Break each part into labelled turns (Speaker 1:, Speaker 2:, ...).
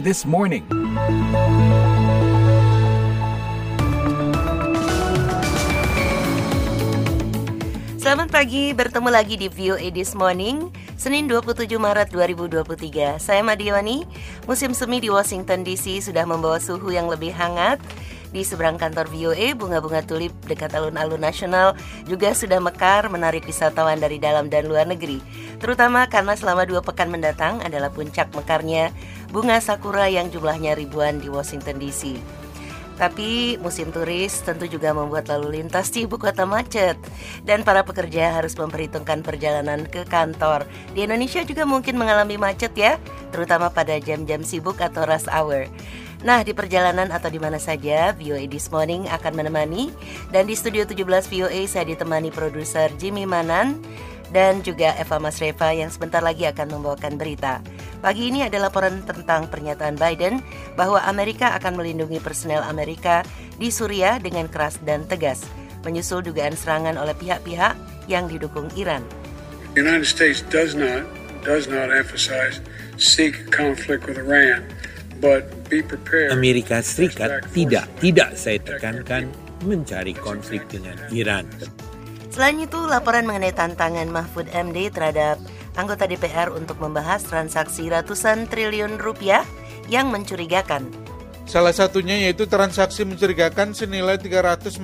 Speaker 1: This Morning.
Speaker 2: Selamat pagi, bertemu lagi di VOA This Morning, Senin 27 Maret 2023. Saya Madiwani, musim semi di Washington DC sudah membawa suhu yang lebih hangat. Di seberang kantor VOA, bunga-bunga tulip dekat alun-alun nasional juga sudah mekar menarik wisatawan dari dalam dan luar negeri. Terutama karena selama dua pekan mendatang adalah puncak mekarnya bunga sakura yang jumlahnya ribuan di Washington DC. Tapi musim turis tentu juga membuat lalu lintas di ibu kota macet dan para pekerja harus memperhitungkan perjalanan ke kantor. Di Indonesia juga mungkin mengalami macet ya, terutama pada jam-jam sibuk atau rush hour. Nah, di perjalanan atau di mana saja, VOA This Morning akan menemani dan di studio 17 VOA saya ditemani produser Jimmy Manan dan juga Eva Masreva yang sebentar lagi akan membawakan berita. Pagi ini ada laporan tentang pernyataan Biden bahwa Amerika akan melindungi personel Amerika di Suriah dengan keras dan tegas, menyusul dugaan serangan oleh pihak-pihak yang didukung Iran.
Speaker 3: United States does not does not emphasize seek conflict with Iran.
Speaker 4: Amerika Serikat tidak tidak saya tekankan mencari konflik dengan Iran.
Speaker 2: Selain itu, laporan mengenai tantangan Mahfud MD terhadap anggota DPR untuk membahas transaksi ratusan triliun rupiah yang mencurigakan.
Speaker 5: Salah satunya yaitu transaksi mencurigakan senilai 349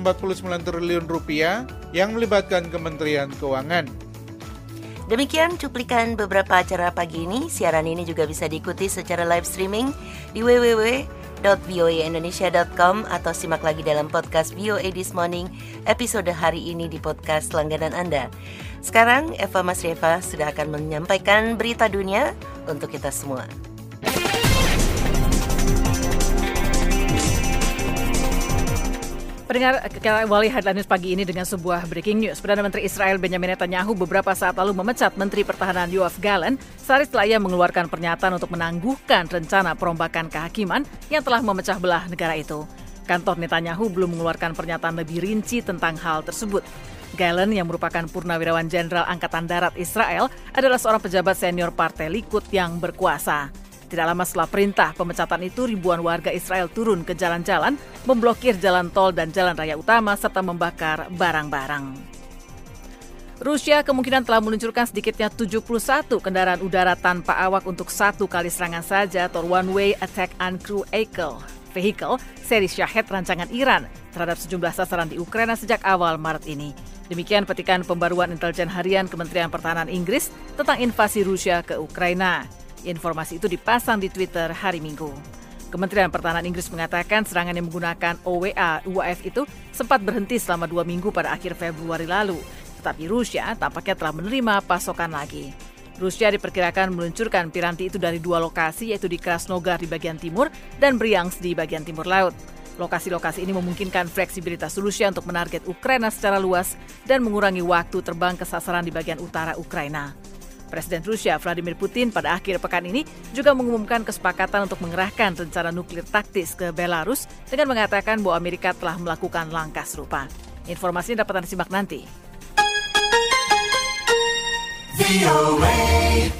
Speaker 5: triliun rupiah yang melibatkan Kementerian Keuangan.
Speaker 2: Demikian cuplikan beberapa acara pagi ini. Siaran ini juga bisa diikuti secara live streaming di www.voaindonesia.com atau simak lagi dalam podcast VOA This Morning episode hari ini di podcast langganan Anda. Sekarang Eva Mas Reva sudah akan menyampaikan berita dunia untuk kita semua.
Speaker 6: Pendengar, kita awali headline news pagi ini dengan sebuah breaking news. Perdana Menteri Israel Benjamin Netanyahu beberapa saat lalu memecat Menteri Pertahanan Yoav Gallant sehari setelah ia mengeluarkan pernyataan untuk menangguhkan rencana perombakan kehakiman yang telah memecah belah negara itu. Kantor Netanyahu belum mengeluarkan pernyataan lebih rinci tentang hal tersebut. Galen yang merupakan purnawirawan jenderal Angkatan Darat Israel adalah seorang pejabat senior Partai Likud yang berkuasa. Tidak lama setelah perintah pemecatan itu, ribuan warga Israel turun ke jalan-jalan, memblokir jalan tol dan jalan raya utama, serta membakar barang-barang. Rusia kemungkinan telah meluncurkan sedikitnya 71 kendaraan udara tanpa awak untuk satu kali serangan saja atau one-way attack uncrew vehicle, vehicle seri Shahed rancangan Iran terhadap sejumlah sasaran di Ukraina sejak awal Maret ini. Demikian petikan pembaruan intelijen harian Kementerian Pertahanan Inggris tentang invasi Rusia ke Ukraina. Informasi itu dipasang di Twitter hari Minggu. Kementerian Pertahanan Inggris mengatakan serangan yang menggunakan OWA UAF itu sempat berhenti selama dua minggu pada akhir Februari lalu. Tetapi Rusia tampaknya telah menerima pasokan lagi. Rusia diperkirakan meluncurkan piranti itu dari dua lokasi yaitu di Krasnodar di bagian timur dan Bryansk di bagian timur laut. Lokasi-lokasi ini memungkinkan fleksibilitas Rusia untuk menarget Ukraina secara luas dan mengurangi waktu terbang ke sasaran di bagian utara Ukraina. Presiden Rusia Vladimir Putin pada akhir pekan ini juga mengumumkan kesepakatan untuk mengerahkan rencana nuklir taktis ke Belarus dengan mengatakan bahwa Amerika telah melakukan langkah serupa. Informasi dapat Anda simak nanti.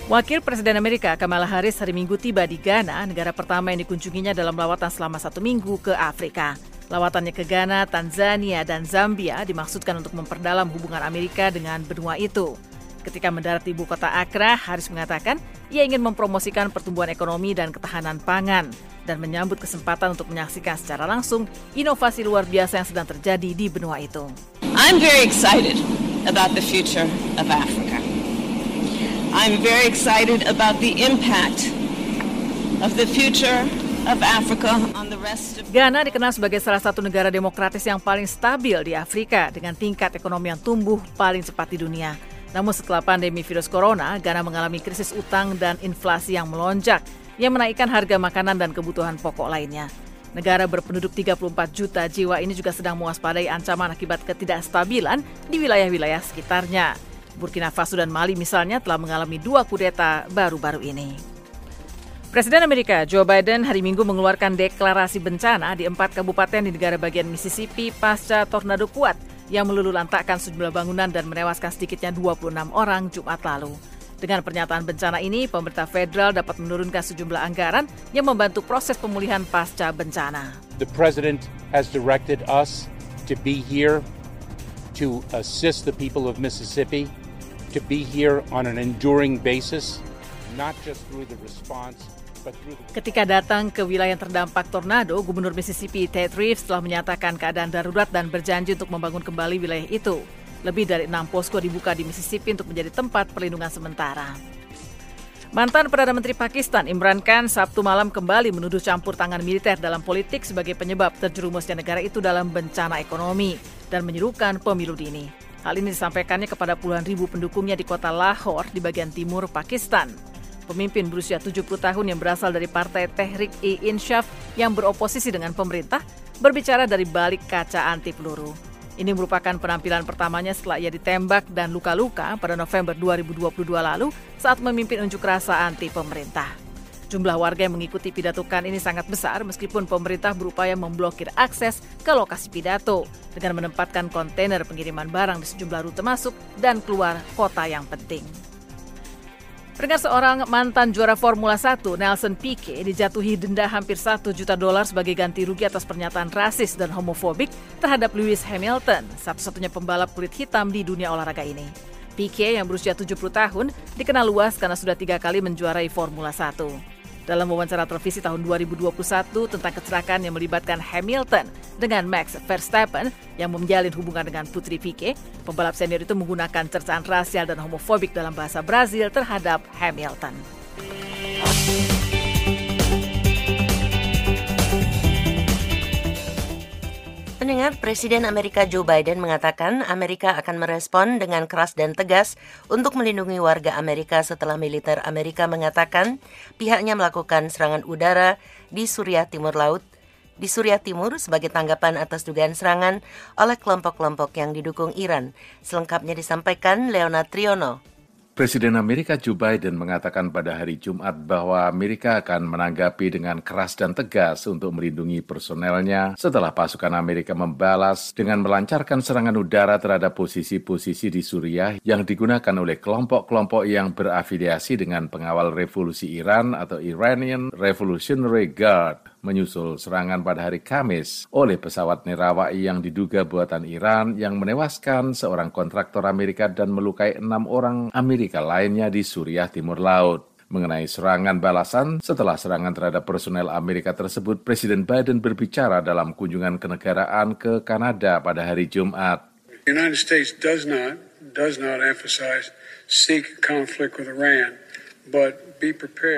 Speaker 6: Wakil Presiden Amerika Kamala Harris hari Minggu tiba di Ghana, negara pertama yang dikunjunginya dalam lawatan selama satu minggu ke Afrika. Lawatannya ke Ghana, Tanzania, dan Zambia dimaksudkan untuk memperdalam hubungan Amerika dengan benua itu. Ketika mendarat di ibu kota Accra, Harris mengatakan ia ingin mempromosikan pertumbuhan ekonomi dan ketahanan pangan dan menyambut kesempatan untuk menyaksikan secara langsung inovasi luar biasa yang sedang terjadi di benua itu.
Speaker 7: I'm very excited about the future of Africa. I'm very excited about the impact of the future of Africa on the rest of
Speaker 6: Ghana dikenal sebagai salah satu negara demokratis yang paling stabil di Afrika dengan tingkat ekonomi yang tumbuh paling cepat di dunia. Namun setelah pandemi virus corona, Ghana mengalami krisis utang dan inflasi yang melonjak yang menaikkan harga makanan dan kebutuhan pokok lainnya. Negara berpenduduk 34 juta jiwa ini juga sedang mewaspadai ancaman akibat ketidakstabilan di wilayah-wilayah sekitarnya. Burkina Faso dan Mali misalnya telah mengalami dua kudeta baru-baru ini. Presiden Amerika Joe Biden hari Minggu mengeluarkan deklarasi bencana di empat kabupaten di negara bagian Mississippi pasca tornado kuat yang meluluh lantakkan sejumlah bangunan dan menewaskan sedikitnya 26 orang Jumat lalu. Dengan pernyataan bencana ini, pemerintah federal dapat menurunkan sejumlah anggaran yang membantu proses pemulihan pasca bencana.
Speaker 1: The president has directed us to be here to assist the people of Mississippi, to be here on an enduring basis, not just through the response
Speaker 6: Ketika datang ke wilayah yang terdampak tornado, Gubernur Mississippi Ted Reeves telah menyatakan keadaan darurat dan berjanji untuk membangun kembali wilayah itu. Lebih dari enam posko dibuka di Mississippi untuk menjadi tempat perlindungan sementara. Mantan Perdana Menteri Pakistan Imran Khan Sabtu malam kembali menuduh campur tangan militer dalam politik sebagai penyebab terjerumusnya negara itu dalam bencana ekonomi dan menyerukan pemilu dini. Hal ini disampaikannya kepada puluhan ribu pendukungnya di kota Lahore di bagian timur Pakistan. Pemimpin berusia 70 tahun yang berasal dari Partai Tehrik-i-Insyaf yang beroposisi dengan pemerintah berbicara dari balik kaca anti peluru. Ini merupakan penampilan pertamanya setelah ia ditembak dan luka-luka pada November 2022 lalu saat memimpin unjuk rasa anti pemerintah. Jumlah warga yang mengikuti pidato Khan ini sangat besar meskipun pemerintah berupaya memblokir akses ke lokasi pidato dengan menempatkan kontainer pengiriman barang di sejumlah rute masuk dan keluar kota yang penting. Peringkat seorang mantan juara Formula 1, Nelson Piquet, dijatuhi denda hampir 1 juta dolar sebagai ganti rugi atas pernyataan rasis dan homofobik terhadap Lewis Hamilton, satu-satunya pembalap kulit hitam di dunia olahraga ini. Piquet yang berusia 70 tahun dikenal luas karena sudah tiga kali menjuarai Formula 1 dalam wawancara televisi tahun 2021 tentang kecelakaan yang melibatkan Hamilton dengan Max Verstappen yang menjalin hubungan dengan Putri Piquet, pembalap senior itu menggunakan cercaan rasial dan homofobik dalam bahasa Brazil terhadap Hamilton.
Speaker 2: Pendengar, Presiden Amerika Joe Biden mengatakan Amerika akan merespon dengan keras dan tegas untuk melindungi warga Amerika setelah militer Amerika mengatakan pihaknya melakukan serangan udara di Suriah Timur Laut di Suriah Timur sebagai tanggapan atas dugaan serangan oleh kelompok-kelompok yang didukung Iran. Selengkapnya disampaikan Leonard Triono.
Speaker 8: Presiden Amerika Joe Biden mengatakan pada hari Jumat bahwa Amerika akan menanggapi dengan keras dan tegas untuk melindungi personelnya setelah pasukan Amerika membalas dengan melancarkan serangan udara terhadap posisi-posisi di Suriah yang digunakan oleh kelompok-kelompok yang berafiliasi dengan pengawal revolusi Iran atau Iranian Revolutionary Guard menyusul serangan pada hari Kamis oleh pesawat Nerawai yang diduga buatan Iran yang menewaskan seorang kontraktor Amerika dan melukai enam orang Amerika lainnya di Suriah Timur Laut. Mengenai serangan balasan setelah serangan terhadap personel Amerika tersebut, Presiden Biden berbicara dalam kunjungan kenegaraan ke Kanada pada hari Jumat.
Speaker 3: Does not does not emphasize Iran, but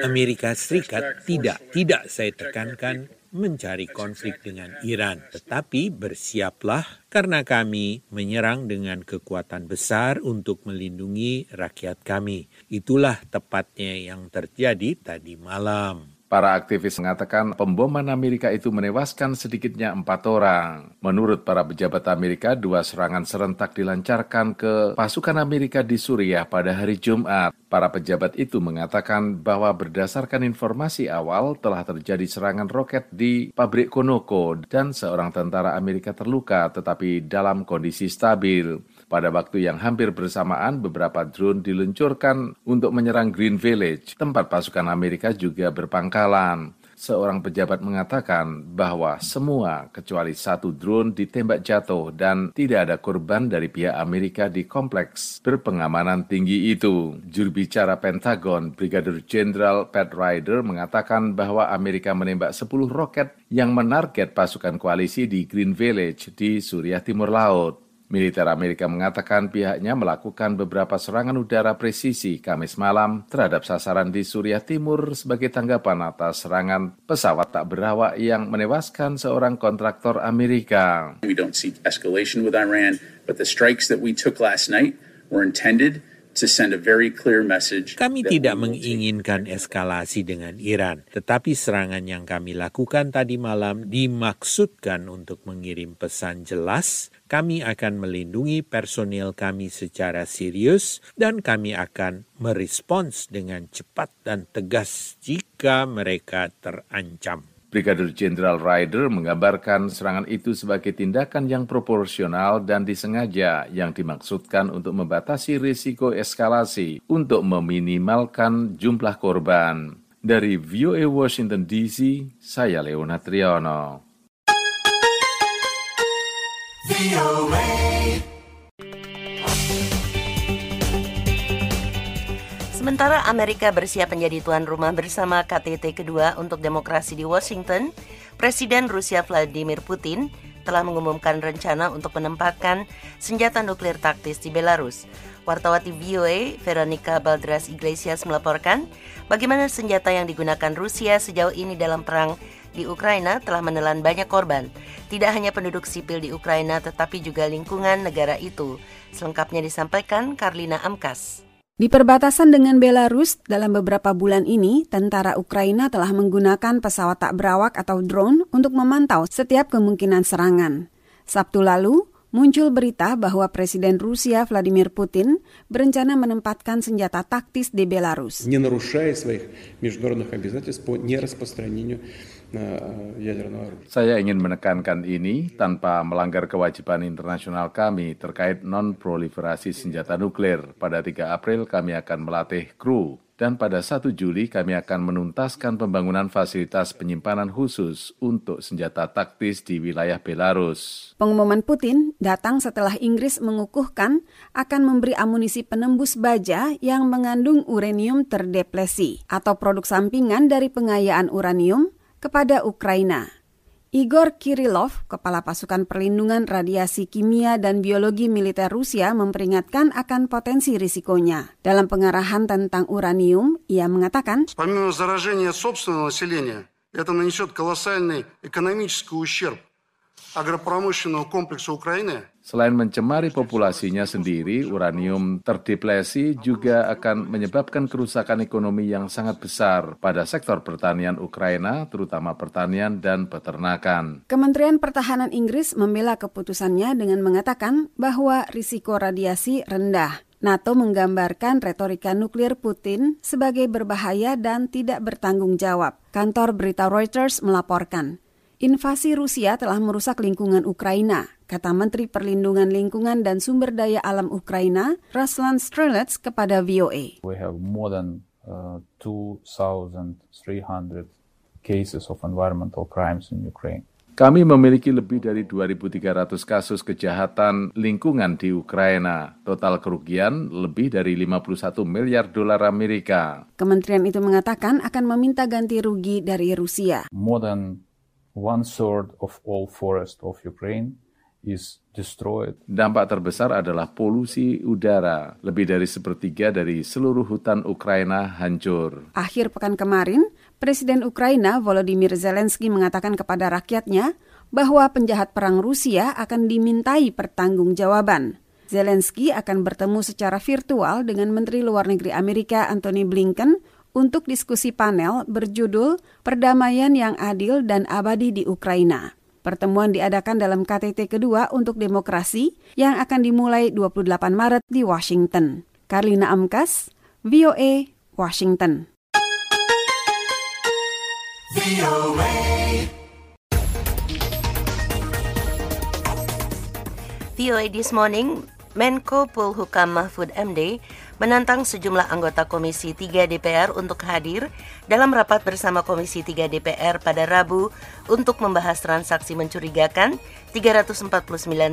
Speaker 4: Amerika Serikat tidak, tidak saya tekankan mencari konflik dengan Iran, tetapi bersiaplah karena kami menyerang dengan kekuatan besar untuk melindungi rakyat kami. Itulah tepatnya yang terjadi tadi malam.
Speaker 8: Para aktivis mengatakan pemboman Amerika itu menewaskan sedikitnya empat orang. Menurut para pejabat Amerika, dua serangan serentak dilancarkan ke pasukan Amerika di Suriah pada hari Jumat. Para pejabat itu mengatakan bahwa berdasarkan informasi awal telah terjadi serangan roket di pabrik Konoko dan seorang tentara Amerika terluka tetapi dalam kondisi stabil. Pada waktu yang hampir bersamaan, beberapa drone diluncurkan untuk menyerang Green Village, tempat pasukan Amerika juga berpangkalan. Seorang pejabat mengatakan bahwa semua kecuali satu drone ditembak jatuh dan tidak ada korban dari pihak Amerika di kompleks berpengamanan tinggi itu. Juru bicara Pentagon, Brigadir Jenderal Pat Ryder mengatakan bahwa Amerika menembak 10 roket yang menarget pasukan koalisi di Green Village di Suriah Timur Laut. Militer Amerika mengatakan pihaknya melakukan beberapa serangan udara presisi Kamis malam terhadap sasaran di Suriah Timur sebagai tanggapan atas serangan pesawat tak berawak yang menewaskan seorang kontraktor Amerika.
Speaker 9: We don't see escalation with Iran, but the strikes that we took last night were intended
Speaker 4: kami tidak menginginkan eskalasi dengan Iran, tetapi serangan yang kami lakukan tadi malam dimaksudkan untuk mengirim pesan jelas kami akan melindungi personil kami secara serius dan kami akan merespons dengan cepat dan tegas jika mereka terancam.
Speaker 8: Brigadir Jenderal Ryder menggambarkan serangan itu sebagai tindakan yang proporsional dan disengaja yang dimaksudkan untuk membatasi risiko eskalasi untuk meminimalkan jumlah korban. Dari VOA Washington DC, saya Leona Triano.
Speaker 2: Sementara Amerika bersiap menjadi tuan rumah bersama KTT kedua untuk demokrasi di Washington, Presiden Rusia Vladimir Putin telah mengumumkan rencana untuk menempatkan senjata nuklir taktis di Belarus. Wartawati VOA Veronica Baldras Iglesias melaporkan bagaimana senjata yang digunakan Rusia sejauh ini dalam perang di Ukraina telah menelan banyak korban. Tidak hanya penduduk sipil di Ukraina tetapi juga lingkungan negara itu. Selengkapnya disampaikan Karlina Amkas.
Speaker 10: Di perbatasan dengan Belarus, dalam beberapa bulan ini, tentara Ukraina telah menggunakan pesawat tak berawak atau drone untuk memantau setiap kemungkinan serangan. Sabtu lalu, muncul berita bahwa Presiden Rusia Vladimir Putin berencana menempatkan senjata taktis di Belarus.
Speaker 11: Не нарушая своих международных обязательств по нераспространению
Speaker 8: saya ingin menekankan ini tanpa melanggar kewajiban internasional kami terkait non-proliferasi senjata nuklir. Pada 3 April kami akan melatih kru dan pada 1 Juli kami akan menuntaskan pembangunan fasilitas penyimpanan khusus untuk senjata taktis di wilayah Belarus.
Speaker 10: Pengumuman Putin datang setelah Inggris mengukuhkan akan memberi amunisi penembus baja yang mengandung uranium terdeplesi atau produk sampingan dari pengayaan uranium kepada Ukraina. Igor Kirillov, Kepala Pasukan Perlindungan Radiasi Kimia dan Biologi Militer Rusia memperingatkan akan potensi risikonya. Dalam pengarahan tentang uranium, ia mengatakan,
Speaker 12: Помимо заражения собственного населения, это нанесет колоссальный экономический ущерб агропромышленного комплекса Украины
Speaker 8: Selain mencemari populasinya sendiri, uranium terdeplesi juga akan menyebabkan kerusakan ekonomi yang sangat besar pada sektor pertanian Ukraina, terutama pertanian dan peternakan.
Speaker 10: Kementerian Pertahanan Inggris membela keputusannya dengan mengatakan bahwa risiko radiasi rendah. NATO menggambarkan retorika nuklir Putin sebagai berbahaya dan tidak bertanggung jawab. Kantor berita Reuters melaporkan, invasi Rusia telah merusak lingkungan Ukraina, kata Menteri Perlindungan Lingkungan dan Sumber Daya Alam Ukraina, Ruslan Strelets kepada VOA.
Speaker 13: We have more than uh, 2,300 cases of environmental crimes in Ukraine.
Speaker 8: Kami memiliki lebih dari 2.300 kasus kejahatan lingkungan di Ukraina. Total kerugian lebih dari 51 miliar dolar Amerika.
Speaker 10: Kementerian itu mengatakan akan meminta ganti rugi dari Rusia.
Speaker 13: More than one third of all forest of Ukraine is destroyed.
Speaker 8: Dampak terbesar adalah polusi udara. Lebih dari sepertiga dari seluruh hutan Ukraina hancur.
Speaker 10: Akhir pekan kemarin, Presiden Ukraina Volodymyr Zelensky mengatakan kepada rakyatnya bahwa penjahat perang Rusia akan dimintai pertanggungjawaban. Zelensky akan bertemu secara virtual dengan Menteri Luar Negeri Amerika Antony Blinken untuk diskusi panel berjudul Perdamaian yang Adil dan Abadi di Ukraina. Pertemuan diadakan dalam KTT kedua untuk demokrasi yang akan dimulai 28 Maret di Washington. Karlina Amkas, VOA, Washington.
Speaker 2: VOA This Morning, Menko Polhukam Mahfud MD menantang sejumlah anggota Komisi 3 DPR untuk hadir dalam rapat bersama Komisi 3 DPR pada Rabu untuk membahas transaksi mencurigakan 349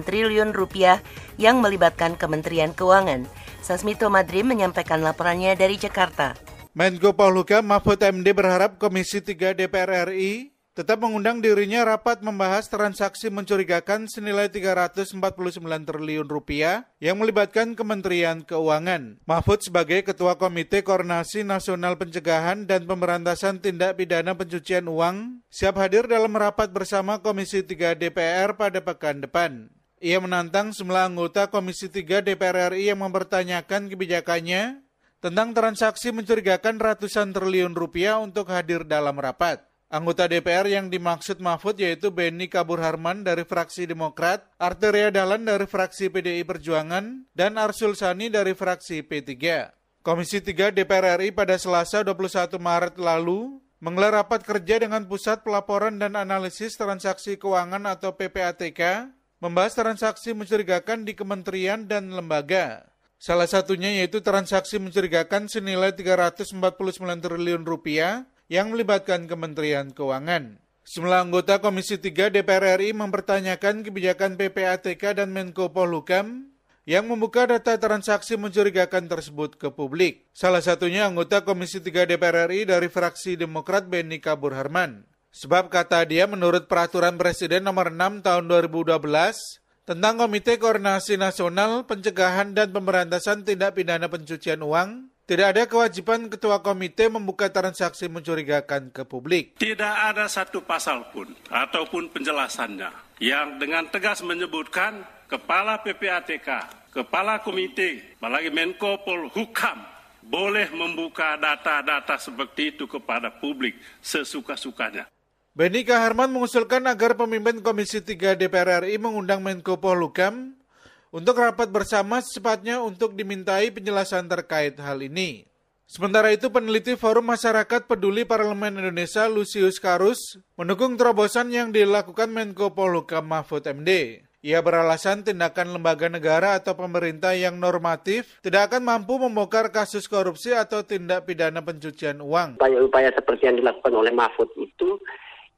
Speaker 2: triliun rupiah yang melibatkan Kementerian Keuangan. Sasmito Madrim menyampaikan laporannya dari Jakarta.
Speaker 5: Menko Polhukam Mahfud MD berharap Komisi 3 DPR RI tetap mengundang dirinya rapat membahas transaksi mencurigakan senilai 349 triliun rupiah yang melibatkan Kementerian Keuangan. Mahfud sebagai Ketua Komite Koordinasi Nasional Pencegahan dan Pemberantasan Tindak Pidana Pencucian Uang siap hadir dalam rapat bersama Komisi 3 DPR pada pekan depan. Ia menantang semua anggota Komisi 3 DPR RI yang mempertanyakan kebijakannya tentang transaksi mencurigakan ratusan triliun rupiah untuk hadir dalam rapat. Anggota DPR yang dimaksud Mahfud yaitu Benny Kabur Harman dari fraksi Demokrat, Arteria Dahlan dari fraksi PDI Perjuangan, dan Arsul Sani dari fraksi P3. Komisi 3 DPR RI pada Selasa 21 Maret lalu menggelar rapat kerja dengan Pusat Pelaporan dan Analisis Transaksi Keuangan atau PPATK, membahas transaksi mencurigakan di kementerian dan lembaga. Salah satunya yaitu transaksi mencurigakan senilai 349 triliun rupiah yang melibatkan Kementerian Keuangan. Sejumlah anggota Komisi 3 DPR RI mempertanyakan kebijakan PPATK dan Menko Polhukam yang membuka data transaksi mencurigakan tersebut ke publik. Salah satunya anggota Komisi 3 DPR RI dari fraksi Demokrat Benny Kabur Harman. Sebab kata dia menurut peraturan Presiden nomor 6 tahun 2012 tentang Komite Koordinasi Nasional Pencegahan dan Pemberantasan Tindak Pidana Pencucian Uang, tidak ada kewajiban ketua komite membuka transaksi mencurigakan ke publik.
Speaker 14: Tidak ada satu pasal pun ataupun penjelasannya yang dengan tegas menyebutkan Kepala PPATK, Kepala Komite, apalagi Menko Polhukam boleh membuka data-data seperti itu kepada publik sesuka-sukanya.
Speaker 5: Benny Kaharman mengusulkan agar pemimpin Komisi 3 DPR RI mengundang Menko Polhukam untuk rapat bersama secepatnya untuk dimintai penjelasan terkait hal ini. Sementara itu, peneliti Forum Masyarakat Peduli Parlemen Indonesia Lucius Karus mendukung terobosan yang dilakukan Menko Polhukam Mahfud MD. Ia beralasan tindakan lembaga negara atau pemerintah yang normatif tidak akan mampu membongkar kasus korupsi atau tindak pidana pencucian uang.
Speaker 15: Upaya-upaya seperti yang dilakukan oleh Mahfud itu,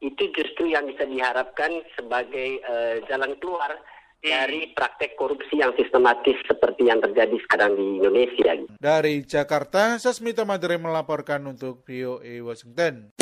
Speaker 15: itu justru yang bisa diharapkan sebagai uh, jalan keluar dari praktek korupsi yang sistematis seperti yang terjadi sekarang di Indonesia.
Speaker 5: Dari Jakarta, Sasmita Madre melaporkan untuk VOA Washington.